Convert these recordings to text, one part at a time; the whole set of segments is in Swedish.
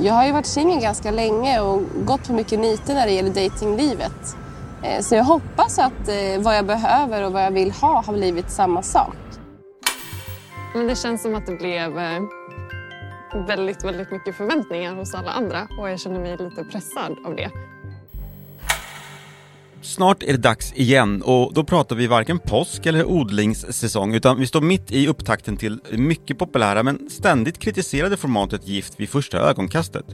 Jag har ju varit singel ganska länge och gått på mycket niter när det gäller datinglivet. Eh, så jag hoppas att eh, vad jag behöver och vad jag vill ha har blivit samma sak. Men det känns som att det blev eh, väldigt, väldigt mycket förväntningar hos alla andra och jag känner mig lite pressad av det. Snart är det dags igen och då pratar vi varken påsk eller odlingssäsong utan vi står mitt i upptakten till mycket populära men ständigt kritiserade formatet Gift vid första ögonkastet.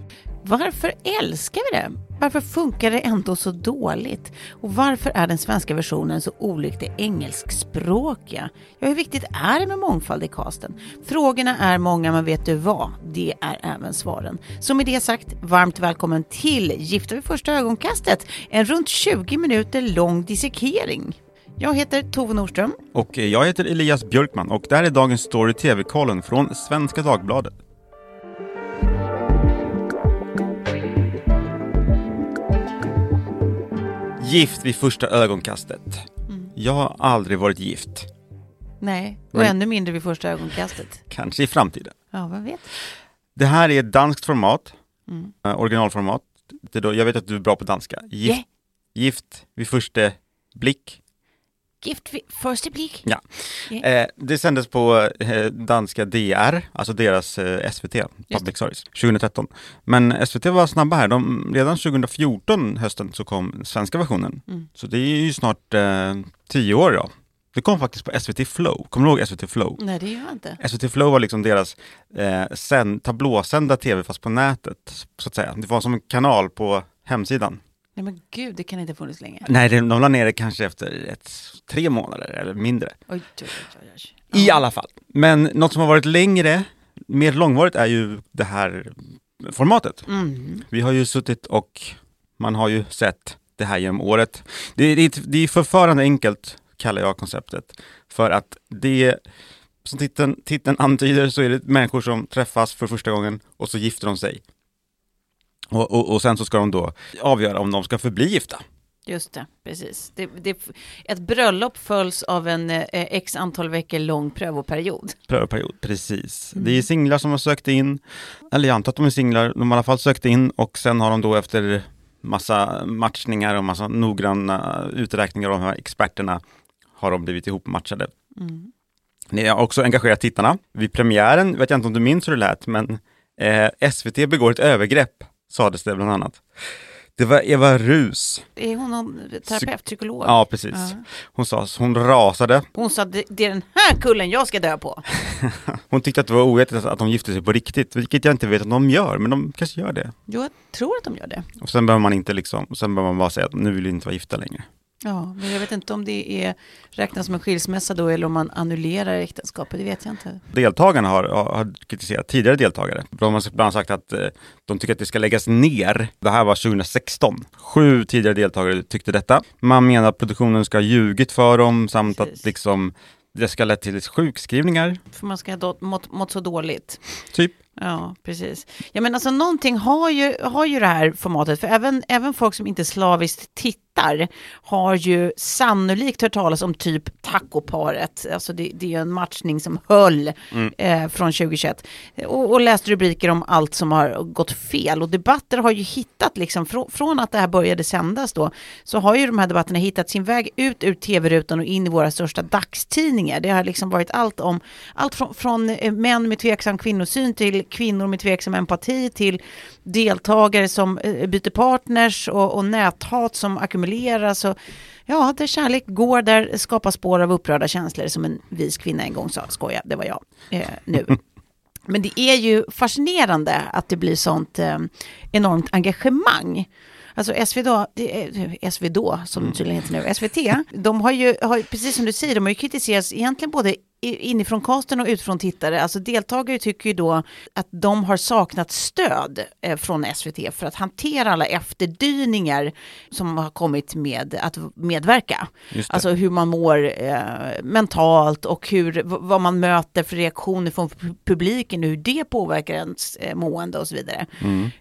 Varför älskar vi det? Varför funkar det ändå så dåligt? Och varför är den svenska versionen så olik det engelskspråkiga? Ja, hur viktigt är det med mångfald i casten? Frågorna är många, men vet du vad? Det är även svaren. Så med det sagt, varmt välkommen till Gifta vid första ögonkastet, en runt 20 minuter lång dissekering. Jag heter Tove Norström. Och eh, jag heter Elias Björkman och det här är dagens story TV-kollen från Svenska Dagbladet. Gift vid första ögonkastet. Jag har aldrig varit gift. Nej, och Men- ännu mindre vid första ögonkastet. Kanske i framtiden. Ja, vad vet Det här är ett danskt format, Mm. eh, originalformat. Det då, jag vet att du är bra på danska. Gift, Yeah. gift vid första blick. Gift vid första blick. Ja. Yeah. Eh, det sändes på eh, danska DR, alltså deras eh, SVT, Public Service, 2013. Men SVT var snabba här. De, redan 2014, hösten, så kom svenska versionen. Mm. Så det är ju snart eh, tio år ja. Det kom faktiskt på SVT Flow. Kommer du ihåg SVT Flow? Nej, det gör jag inte. SVT Flow var liksom deras eh, sänd, tablåsända tv fast på nätet, så att säga. Det var som en kanal på hemsidan. Nej men gud, det kan inte ha funnits länge. Nej, de, de la ner det kanske efter ett, tre månader eller mindre. Oj, oj, oj. I alla fall. Men något som har varit längre, mer långvarigt är ju det här formatet. Mm. Vi har ju suttit och man har ju sett det här genom året. Det, det, det är förförande enkelt, kallar jag konceptet. För att det, som titeln, titeln antyder, så är det människor som träffas för första gången och så gifter de sig. Och, och, och sen så ska de då avgöra om de ska förbli gifta. Just det, precis. Det, det, ett bröllop följs av en eh, x antal veckor lång prövoperiod. prövoperiod, precis. Det är singlar som har sökt in, eller jag antar att de är singlar, de har i alla fall sökt in och sen har de då efter massa matchningar och massa noggranna uträkningar av de här experterna har de blivit ihopmatchade. Mm. Ni har också engagerat tittarna. Vid premiären, vet jag inte om du minns hur det lät, men eh, SVT begår ett övergrepp, sades det bland annat. Det var Eva Rus. Är hon någon terapeut, psykolog? Ja, precis. Ja. Hon sa, hon rasade. Hon sa det, är den här kullen jag ska dö på. Hon tyckte att det var oetiskt att de gifte sig på riktigt, vilket jag inte vet om de gör, men de kanske gör det. Jo, jag tror att de gör det. Och sen behöver man inte liksom, sen behöver man bara säga att nu vill vi inte vara gifta längre. Ja, men jag vet inte om det är räknas som en skilsmässa då eller om man annullerar äktenskapet, det vet jag inte. Deltagarna har, har, kritiserat tidigare deltagare. De har bland annat sagt att eh, de tycker att det ska läggas ner. Det här var 2016. Sju tidigare deltagare tyckte detta. Man menar att produktionen ska ha ljugit för dem samt Precis. att liksom det ska ha lett till sjukskrivningar, För man ska ha mått, mått så dåligt. typ. Ja, precis. Ja, men alltså någonting har ju, har ju det här formatet, för även, även folk som inte slaviskt tittar har ju sannolikt hört talas om typ tacoparet. Alltså det, det är ju en matchning som höll eh, från 2021. Och, och läst rubriker om allt som har gått fel. Och debatter har ju hittat, liksom, från, från att det här började sändas då, så har ju de här debatterna hittat sin väg ut ur tv-rutan och in i våra största dagstidningar. Det har liksom varit allt om, allt från, från eh, män med tveksam kvinnosyn till kvinnor med tveksam empati till deltagare som eh, byter partners och, och näthat som ackumuleras. Och, ja, där kärlek går, där skapas spår av upprörda känslor som en vis kvinna en gång sa. Skoja, det var jag eh, nu. Men det är ju fascinerande att det blir sånt eh, enormt engagemang. Alltså SV då, det är- SV då, som det tydligen heter nu, SVT, de har ju, har, precis som du säger, de har ju kritiserats egentligen både inifrån casten och utifrån tittare. Alltså deltagare tycker ju då att de har saknat stöd eh, från SVT för att hantera alla efterdyningar som har kommit med att medverka. Alltså hur man mår eh, mentalt och hur, vad man möter för reaktioner från pu- publiken, hur det påverkar ens eh, mående och så vidare.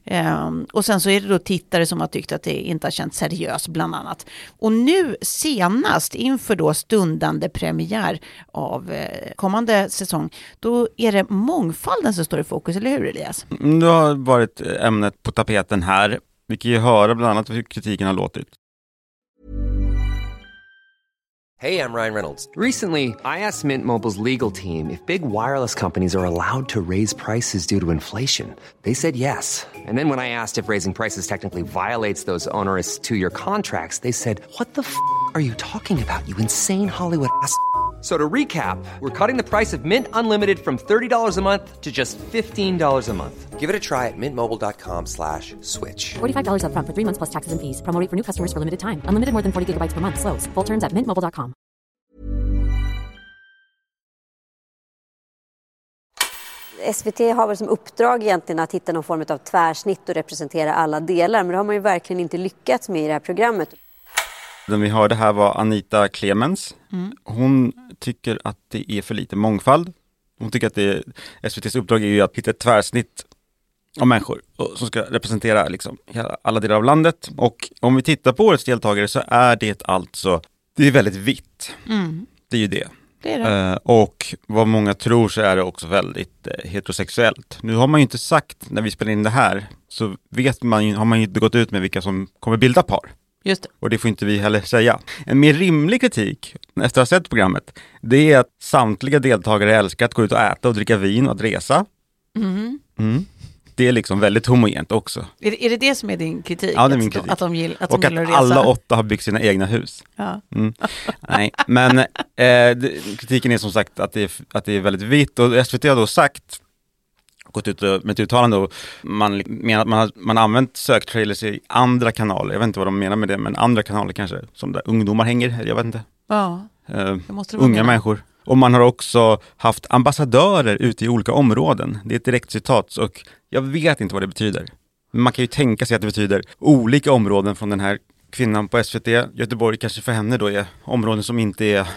Ehm, och sen så är det då tittare som har tyckt att det inte har känts seriöst bland annat. Och nu senast inför då stundande premiär av eh, kommande säsong, då är det mångfalden som står i fokus, eller hur Elias? Mm, Det har varit ämnet på tapeten här. Vi kan ju höra bland annat hur kritiken har låtit. Hey, I'm Ryan Reynolds. Recently, I asked Mint Mobile's legal team if big wireless companies are allowed to raise prices due to inflation. They said yes. And then when I asked if raising prices technically violates those onerous two year contracts, they said, What the f are you talking about, you insane Hollywood ass? So to recap, we're cutting the price of Mint Unlimited from $30 a month to just $15 a month. Give it a try at mintmobile.com slash switch. $45 upfront for three months plus taxes and fees. Promo for new customers for limited time. Unlimited more than 40 gigabytes per month. Slows. Full terms at mintmobile.com. SVT har väl som uppdrag egentligen att hitta någon form av tvärsnitt och representera alla delar. Men det har man ju verkligen inte lyckats med i det här programmet. Den vi hörde här var Anita Clemens. Hon tycker att det är för lite mångfald. Hon tycker att det, SVTs uppdrag är ju att hitta ett tvärsnitt av människor som ska representera liksom alla delar av landet. Och om vi tittar på årets deltagare så är det alltså, det är väldigt vitt. Det är ju det. Det är det. Eh, och vad många tror så är det också väldigt eh, heterosexuellt. Nu har man ju inte sagt, när vi spelar in det här, så vet man ju, har man ju inte gått ut med vilka som kommer bilda par. Just det. Och det får inte vi heller säga. En mer rimlig kritik, efter att ha sett programmet, det är att samtliga deltagare älskar att gå ut och äta och dricka vin och att resa. Mm. Det är liksom väldigt homogent också. Är, det- är det det som är din kritik? Ja, det är min Att de- kritik. Att de, gill, att och de att gillar att resa? alla åtta har byggt sina egna hus. Ja. Mm. Nej, men eh, kritiken är som sagt att det är, att det är väldigt vitt och SVT har då sagt gått ut med ett uttalande och man menar att man har, man har använt söktrailers i andra kanaler, jag vet inte vad de menar med det, men andra kanaler kanske, som där ungdomar hänger, jag vet inte. ja, det det vara unga meningen. människor. Och man har också haft ambassadörer ute i olika områden. Det är ett direkt citat och jag vet inte vad det betyder. Men man kan ju tänka sig att det betyder olika områden från den här kvinnan på SVT. Göteborg kanske för henne då är områden som inte är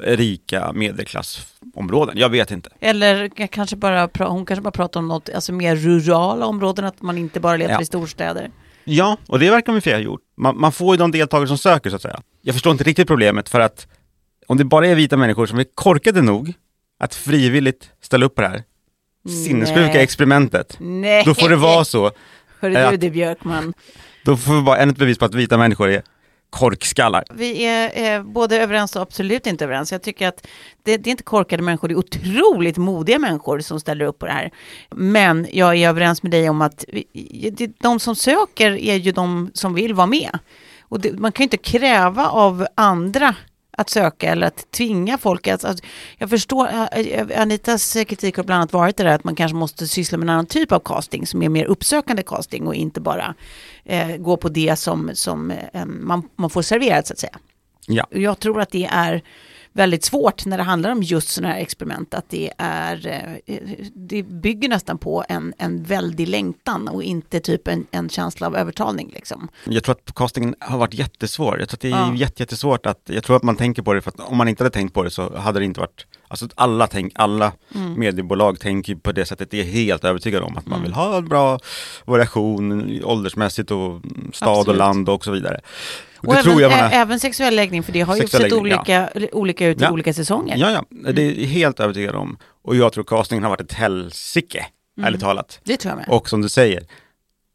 rika medelklassområden. Jag vet inte. Eller kanske bara, hon kanske bara pratar om något, alltså mer rurala områden, att man inte bara letar Ja. i storstäder. Ja, och det verkar vi ha gjort. Man, man får ju de deltagare som söker så att säga. Jag förstår inte riktigt problemet för att om det bara är vita människor som är korkade nog att frivilligt ställa upp på det här sinnessjuka experimentet, Nej! då får det vara så. Hörru du det Björkman. Då får vi bara ännu ett bevis på att vita människor är korkskallar. Vi är eh, både överens och absolut inte överens. Jag tycker att det, det är inte korkade människor, det är otroligt modiga människor som ställer upp på det här. Men jag är överens med dig om att vi, det, de som söker är ju de som vill vara med. Och det, man kan ju inte kräva av andra att söka eller att tvinga folk. Att, att, jag förstår, eh, Anitas kritik har bland annat varit det där att man kanske måste syssla med en annan typ av casting som är mer uppsökande casting och inte bara eh, gå på det som, som eh, man, man får serverat så att säga. Ja. Jag tror att det är väldigt svårt när det handlar om just sådana här experiment. Att det, är, eh, det bygger nästan på en, en väldig längtan och inte typ en, en känsla av övertalning. Liksom. Jag tror att castingen har varit jättesvår. Jag tror att det är Ja. jätte, jättesvårt att, jag tror att man tänker på det för att om man inte hade tänkt på det så hade det inte varit, alltså alla, tänk, alla Mm. mediebolag tänker på det sättet, det är helt övertygade om att man Mm. vill ha en bra variation åldersmässigt och stad och Absolut. land och så vidare. Och Och även, tror jag man ä- har, även sexuell läggning, för det har ju sett läggning, olika, olika ut i Ja. olika säsonger. ja ja, det är helt övertygad om. Och jag tror castingen har varit ett helsike, Mm. ärligt talat. Det tror jag med. Och som du säger,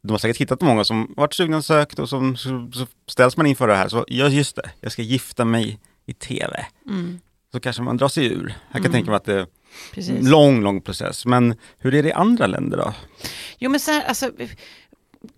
de har säkert hittat många som varit sugna och sökt och som, så, så ställs man inför det här så, ja just det, jag ska gifta mig i tv. Mm. Så kanske man drar sig ur. Jag kan tänka mig att det är Precis. en lång, lång process. Men hur är det i andra länder då? Jo men så här, alltså,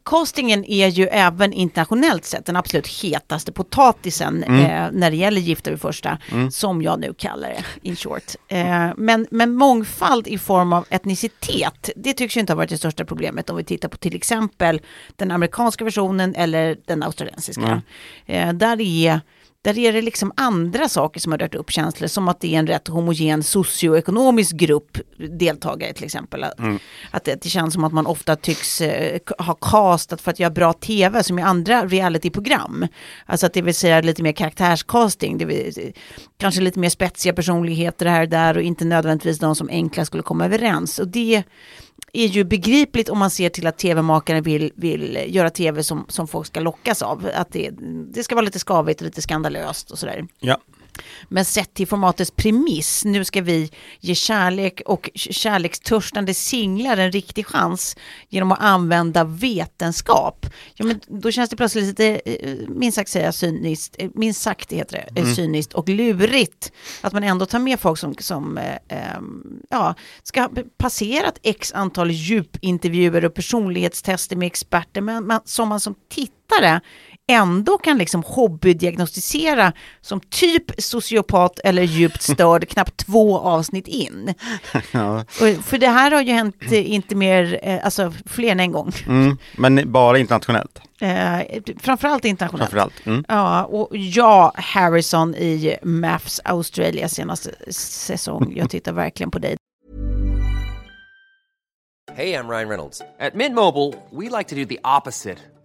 castingen är ju även internationellt sett den absolut hetaste potatisen Mm. eh, när det gäller Gifta vid första, som jag nu kallar det, in short. Eh, men, men mångfald i form av etnicitet, det tycks ju inte ha varit det största problemet om vi tittar på till exempel den amerikanska versionen eller den australiensiska. Eh, där är där är det liksom andra saker som har rört upp känslor, som att det är en rätt homogen socioekonomisk grupp deltagare till exempel. Att, att det, det känns som att man ofta tycks eh, ha castat för att göra bra tv, som i andra realityprogram. Alltså att det vill säga lite mer karaktärscasting, det vill, kanske lite mer spetsiga personligheter här och där och inte nödvändigtvis de som enkla skulle komma överens. Och det är ju begripligt om man ser till att tv-makare vill, vill göra tv som, som folk ska lockas av. Att det, det ska vara lite skavigt och lite skandalöst och sådär. Ja, men sett till formatets premiss, nu ska vi ge kärlek och kärlekstörstande singlar en riktig chans genom att använda vetenskap. Ja, men då känns det plötsligt lite, eh, minst sagt säga cyniskt, eh, minst sagt heter det, mm. cyniskt och lurigt. Att man ändå tar med folk som, som eh, ehm, ja, ska ha passerat x antal djupintervjuer och personlighetstester med experter, men man, som man som tittare ändå kan liksom hobbydiagnostisera som typ sociopat eller djupt störd knappt två avsnitt in. Ja. för det här har ju hänt eh, inte mer, eh, alltså fler än en gång. Mm, men bara internationellt? Eh, framförallt internationellt. Framförallt. Mm. Ja, och ja, Harrison i Maths Australia senaste säsong. Jag tittar verkligen på dig. Hej, jag Ryan Reynolds. På Mint Mobile, we like to do the opposite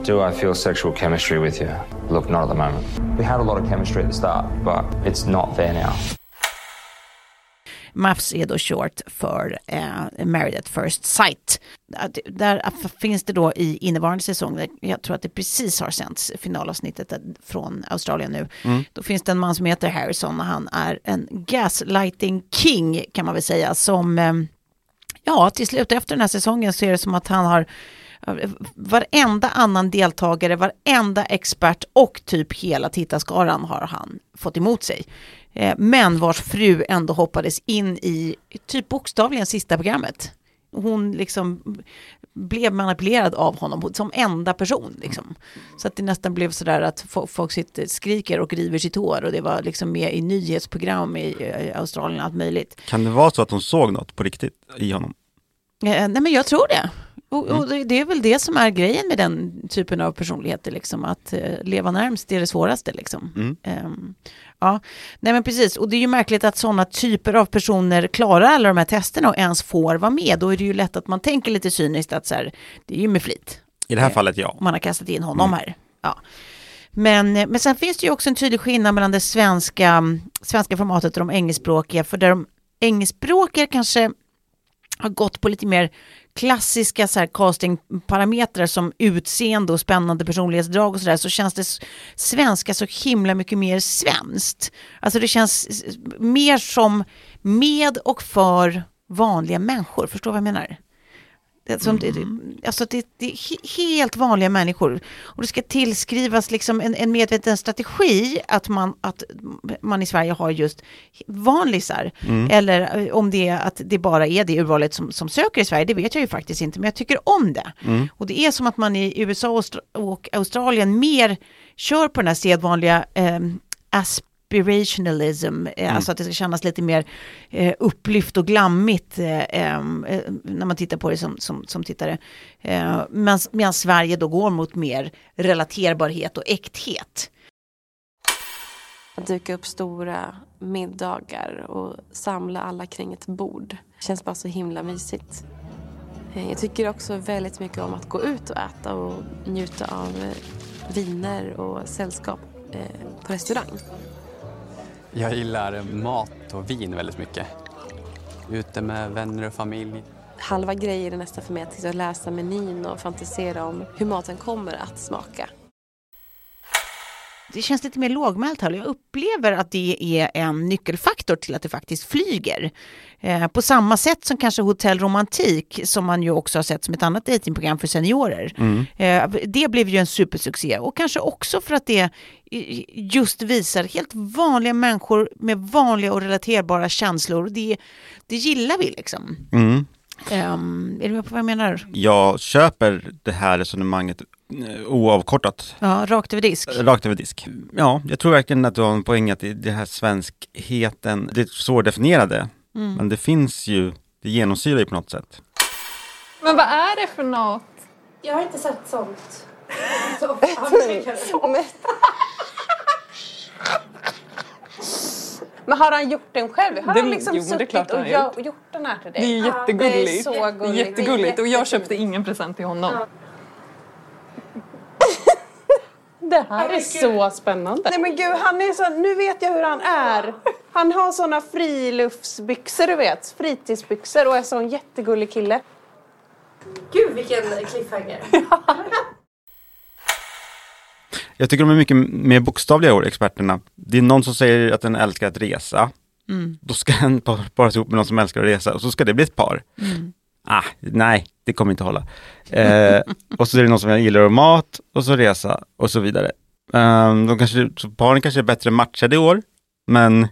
Do I feel sexual chemistry with you? Look, not at the moment. We had a lot of chemistry at the start, but it's not there now. MAFS är då short för eh, Married at First Sight. Där finns det då i innevarande säsong, jag tror att det precis har sänts finalavsnittet från Australien nu. Mm. Då finns det en man som heter Harrison och han är en gaslighting king kan man väl säga som, eh, ja till slut efter den här säsongen så är det som att han har varenda annan deltagare, varenda expert och typ hela tittarskaran har han fått emot sig. Eh, men vars fru ändå hoppades in i typ bokstavligen sista programmet. Hon liksom blev manipulerad av honom som enda person. Liksom. Så att det nästan blev sådär att folk sitter, skriker och river sitt hår och det var liksom med i nyhetsprogram i Australien allt möjligt. Kan det vara så att hon såg något på riktigt i honom? Eh, nej men jag tror det. Och, och, det är väl det som är grejen med den typen av personligheter, liksom, att uh, leva närmst är det svåraste. Liksom. Mm. Um, ja, nej men precis. Och det är ju märkligt att sådana typer av personer klarar alla de här testerna och ens får vara med. Då är det ju lätt att man tänker lite cyniskt att så här, det är ju med flit. I det här eh, fallet ja. Man har kastat in honom mm. här. Ja. Men, men sen finns det ju också en tydlig skillnad mellan det svenska, svenska formatet och de engelskspråkiga. För där de engelskspråkiga kanske har gått på lite mer klassiska så här castingparametrar som utseende och spännande personlighetsdrag och sådär så känns det svenska så himla mycket mer svenskt. Alltså det känns mer som med och för vanliga människor, förstår vad jag menar? Det, som, mm. alltså det, det, är helt vanliga människor. Och det ska tillskrivas liksom en, en medveten strategi att man, att man i Sverige har just vanlisar. Mm. Eller eh, om det är att det bara är det urvalet som, som söker i Sverige, det vet jag ju faktiskt inte, men jag tycker om det. Mm. Och det är som att man i USA och Australien mer kör på den här sedvanliga eh, asp aspirationalism, eh, mm. alltså att det ska kännas lite mer eh, upplyft och glammigt eh, eh, när man tittar på det som, som, som tittare. Eh, Medan Sverige då går mot mer relaterbarhet och äkthet. Att dyka upp stora middagar och samla alla kring ett bord. Det känns bara så himla mysigt. Eh, jag tycker också väldigt mycket om att gå ut och äta och njuta av viner och sällskap på restaurang. Jag gillar mat och vin väldigt mycket. Ute med vänner och familj. Halva grejen är nästan för mig att läsa menyn och fantisera om hur maten kommer att smaka det känns lite mer lågmält här. Jag upplever att det är en nyckelfaktor till att det faktiskt flyger. Eh, på samma sätt som kanske Hotell Romantik, som man ju också har sett som ett annat datingprogram för seniorer. Mm. Eh, det blev ju en supersuccé och kanske också för att det just visar helt vanliga människor med vanliga och relaterbara känslor. Det, det gillar vi liksom. Mm. Um, är du med på vad jag menar? Jag köper det här resonemanget oavkortat. Ja, rakt över disk. Rakt över disk. Ja, jag tror verkligen att du har en poäng att det här svenskheten, det är svårdefinierade. Mm. Men det finns ju, det genomsyrar ju på något sätt. Men vad är det för något? Jag har inte sett sånt. Så, Men har han gjort den själv? Har Det- han liksom jo, suttit klart han och har gör- gjort. gjort den här till dig? Det är ju Ja, jättegulligt. Det är så gulligt. Jättegulligt. Och jag köpte ingen present till honom. Det här är så spännande. Nej men gud, han är så, nu vet jag hur han är. Han har såna friluftsbyxor du vet, fritidsbyxor och är så en jättegullig kille. Gud vilken cliffhanger. Jag tycker de är mycket mer bokstavliga år, experterna. Det är någon som säger att den älskar att resa. Mm. Då ska den par- paras ihop med någon som älskar att resa och så ska det bli ett par. Mm. Ah, nej, det kommer inte hålla. Eh, och så är det någon som gillar mat och så resa och så vidare. Um, de kanske, paren kanske är bättre matchade i år, men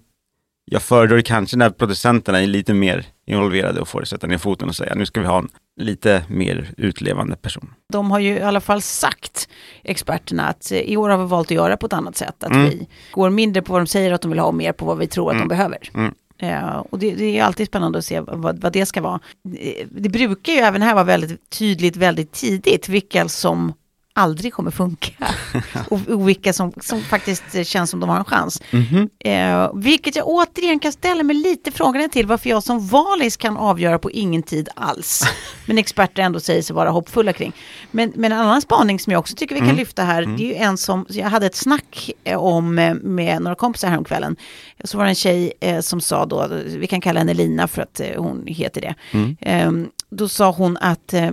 jag föredrar kanske när producenterna är lite mer involverade och får sätta ner foten och säga nu ska vi ha en lite mer utlevande person. De har ju i alla fall sagt, experterna, att i år har vi valt att göra på ett annat sätt. Att Mm. vi går mindre på vad de säger att de vill ha och mer på vad vi tror att Mm. de behöver. Mm. Eh, och det, det är alltid spännande att se vad, vad det ska vara. Eh, det brukar ju även här vara väldigt tydligt väldigt tidigt vilka som aldrig kommer funka. och, och vilka som, som faktiskt känns som de har en chans. Mhm. Eh, vilket jag återigen kan ställa mig lite frågan till varför jag som valis kan avgöra på ingen tid alls. Men experter ändå säger sig vara hoppfulla kring. Men, men en annan spaning som jag också tycker vi kan Mm. lyfta här, det är ju en som, jag hade ett snack eh, om eh, med några kompisar häromkvällen. Så var det en tjej eh, som sa då, vi kan kalla henne Lina för att eh, hon heter det. Mm. Eh, då sa hon att, eh,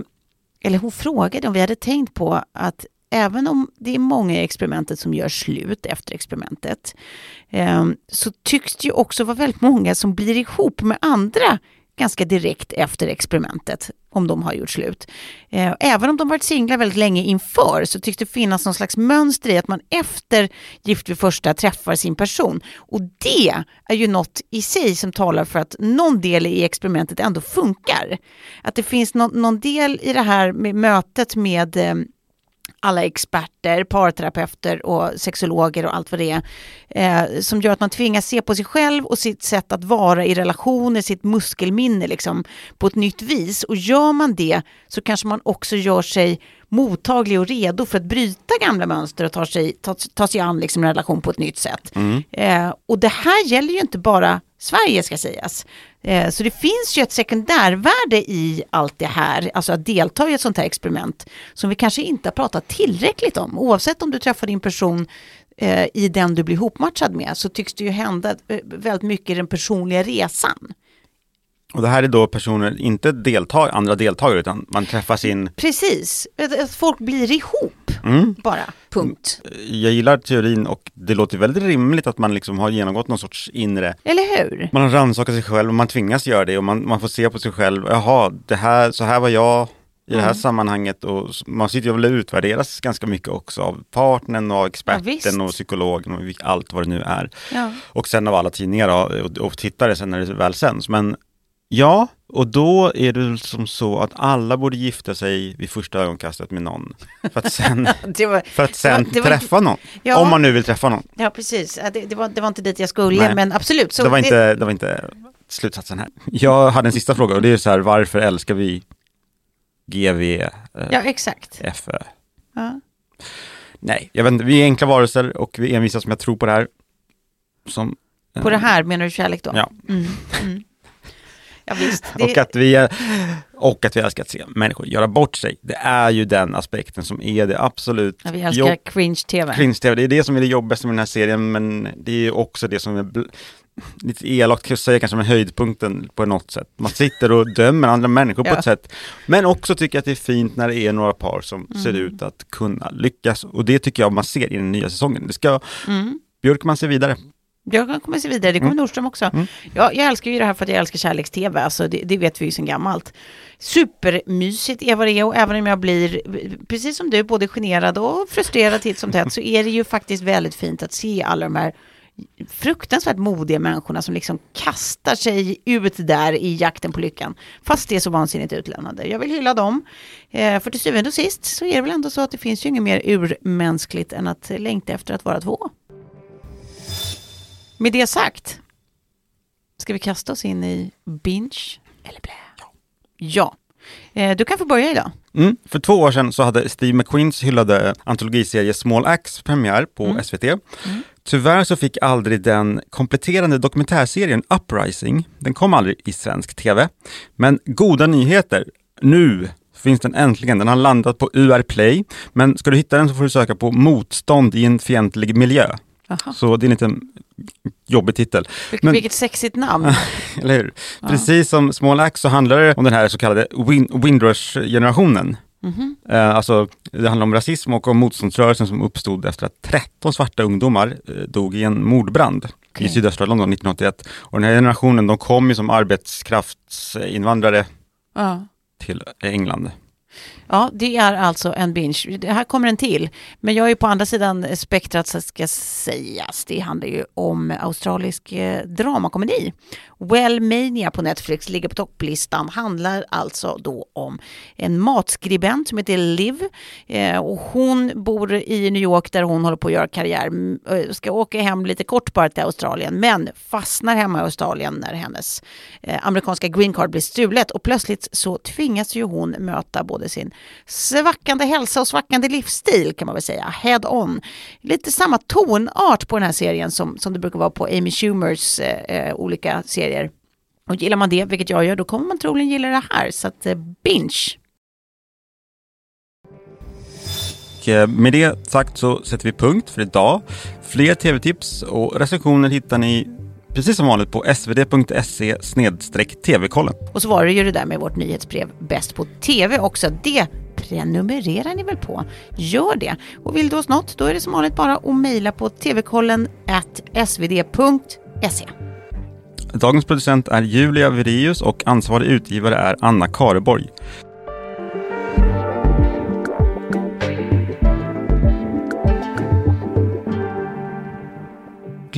eller hon frågade om vi hade tänkt på att även om det är många i experimentet som gör slut efter experimentet, eh, så tycks det ju också vara väldigt många som blir ihop med andra ganska direkt efter experimentet, om de har gjort slut. Eh, även om de varit singlar väldigt länge inför så tycks det finnas någon slags mönster i att man efter Gift vid första träffar sin person. Och det är ju något i sig som talar för att någon del i experimentet ändå funkar. Att det finns någon, någon del i det här med mötet med eh, alla experter, parterapeuter och sexologer och allt vad det är, eh, som gör att man tvingas se på sig själv och sitt sätt att vara i relationer, sitt muskelminne liksom, på ett nytt vis. Och gör man det så kanske man också gör sig mottaglig och redo för att bryta gamla mönster och ta sig, ta, ta sig an liksom, en relation på ett nytt sätt. Eh, och det här gäller ju inte bara Sverige ska sägas. Eh, så det finns ju ett sekundärvärde i allt det här, alltså att delta i ett sånt här experiment som vi kanske inte har pratat tillräckligt om. Oavsett om du träffar din person eh, i den du blir hopmatchad med så tycks det ju hända eh, väldigt mycket i den personliga resan. Och det här är då personer, inte deltag, andra deltagare, utan man träffar sin... Precis, att, folk blir ihop Mm. bara, punkt. Jag gillar teorin och det låter väldigt rimligt att man liksom har genomgått någon sorts inre Eller hur? Man har rannsakat sig själv och man tvingas göra det och man, man får se på sig själv, jaha, det här, så här var jag i det här Mm. sammanhanget och man sitter ju och utvärderas ganska mycket också av partnern och experten visst. och psykologen och allt vad det nu är. Ja. Och sen av alla tidningar och, och, och tittare sen när det väl sänds. Men ja, och då är det som så att alla borde gifta sig vid första ögonkastet med någon. För att sen, var, för att sen var- träffa någon. Ja. Om man nu vill träffa någon. ja, precis. Det, det, var, det var inte dit jag skulle, Nej. men absolut. Så det, var inte, det var inte slutsatsen här. Jag hade en sista fråga och det är så här, varför älskar vi GV, eh, Ja, exakt. FÖ? Ja. Nej, jag vet inte, vi är enkla varelser och vi envisas som jag tror på det här. Som, eh, På det här menar du kärlek då? Ja. Mm, mm. Ja visst. Det, Och att, vi och att vi älskar att se människor göra bort sig. Det är ju den aspekten som är det absolut ja, vi älskar cringe-tv. Cringe-tv, det är det som är det jobbigaste med den här serien, men det är ju också det som är bl- lite elakt att säga kanske med höjdpunkten på något sätt. Man sitter och dömer andra människor på Ja. ett sätt, men också tycker att det är fint när det är några par som ser Mm. ut att kunna lyckas. Och det tycker jag man ser i den nya säsongen. Det ska Mm. Björkman se vidare. Jag kommer se vidare, det kommer Mm. Nordström också. Mm. Jag, jag älskar ju det här för att jag älskar kärleks-tv, alltså det, det vet vi ju sedan gammalt. Supermysigt är vad det är och även om jag blir, precis som du, både generad och frustrerad titt som tätt, så är det ju faktiskt väldigt fint att se alla de här fruktansvärt modiga människorna som liksom kastar sig ut där i jakten på lyckan. Fast det är så vansinnigt utlämnande. Jag vill hylla dem. Eh, för till syvende och sist så är det väl ändå så att det finns ju inget mer urmänskligt än att längta efter att vara två. Med det sagt, ska vi kasta oss in i binge eller blä? Ja. Eh, du kan få börja idag. Mm. För två år sedan så hade Steve McQueens hyllade antologiserie Small Axe premiär på SVT. Tyvärr så fick aldrig den kompletterande dokumentärserien Uprising, den kom aldrig i svensk tv. Men goda nyheter, nu finns den äntligen. Den har landat på UR Play. Men ska du hitta den så får du söka på Motstånd i en fientlig miljö. Aha. Så det är en liten jobbig titel. Vil- Men- Vilket sexigt namn. Eller hur? Ja. Precis som Small Axe så handlar det om den här så kallade win- Windrush-generationen. Mhm. Eh, alltså, det handlar om rasism och om motståndsrörelsen som uppstod efter att 13 svarta ungdomar eh, dog i en mordbrand i sydöstra London 1981. Och den här generationen de kom ju som arbetskraftsinvandrare Ja. till England. Ja, det är alltså en binge. Det här kommer en till. Men jag är på andra sidan spektrat så ska sägas. Det handlar ju om australisk eh, dramakomedi. Wellmania på Netflix ligger på topplistan. Handlar alltså då om en matskribent som heter Liv. Eh, och hon bor i New York där hon håller på att göra karriär. Mm, eh, ska åka hem lite kort bara till Australien. Men fastnar hemma i Australien när hennes eh, amerikanska green card blir stulet. Och plötsligt så tvingas ju hon möta både sin svackande hälsa och svackande livsstil kan man väl säga, head on. Lite samma tonart på den här serien som, som det brukar vara på Amy Schumers eh, eh olika serier. Och gillar man det, vilket jag gör, då kommer man troligen gilla det här. Så att eh, binge. Eh, med det sagt så sätter vi punkt för idag. Fler tv-tips och recensioner hittar ni precis som vanligt på svd.se tv-kollen. Och så var det ju det där med vårt nyhetsbrev Bäst på TV också. Det prenumererar ni väl på? Gör det. Och vill du oss något, då är det som vanligt bara att mejla på tvkollen svd.se. Dagens producent är Julia Virius och ansvarig utgivare är Anna Kareborg.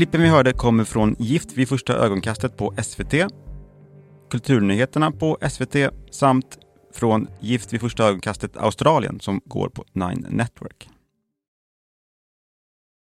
Klippen vi hörde kommer från Gift vid första ögonkastet på SVT, Kulturnyheterna på SVT samt från Gift vid första ögonkastet Australien som går på Nine Network.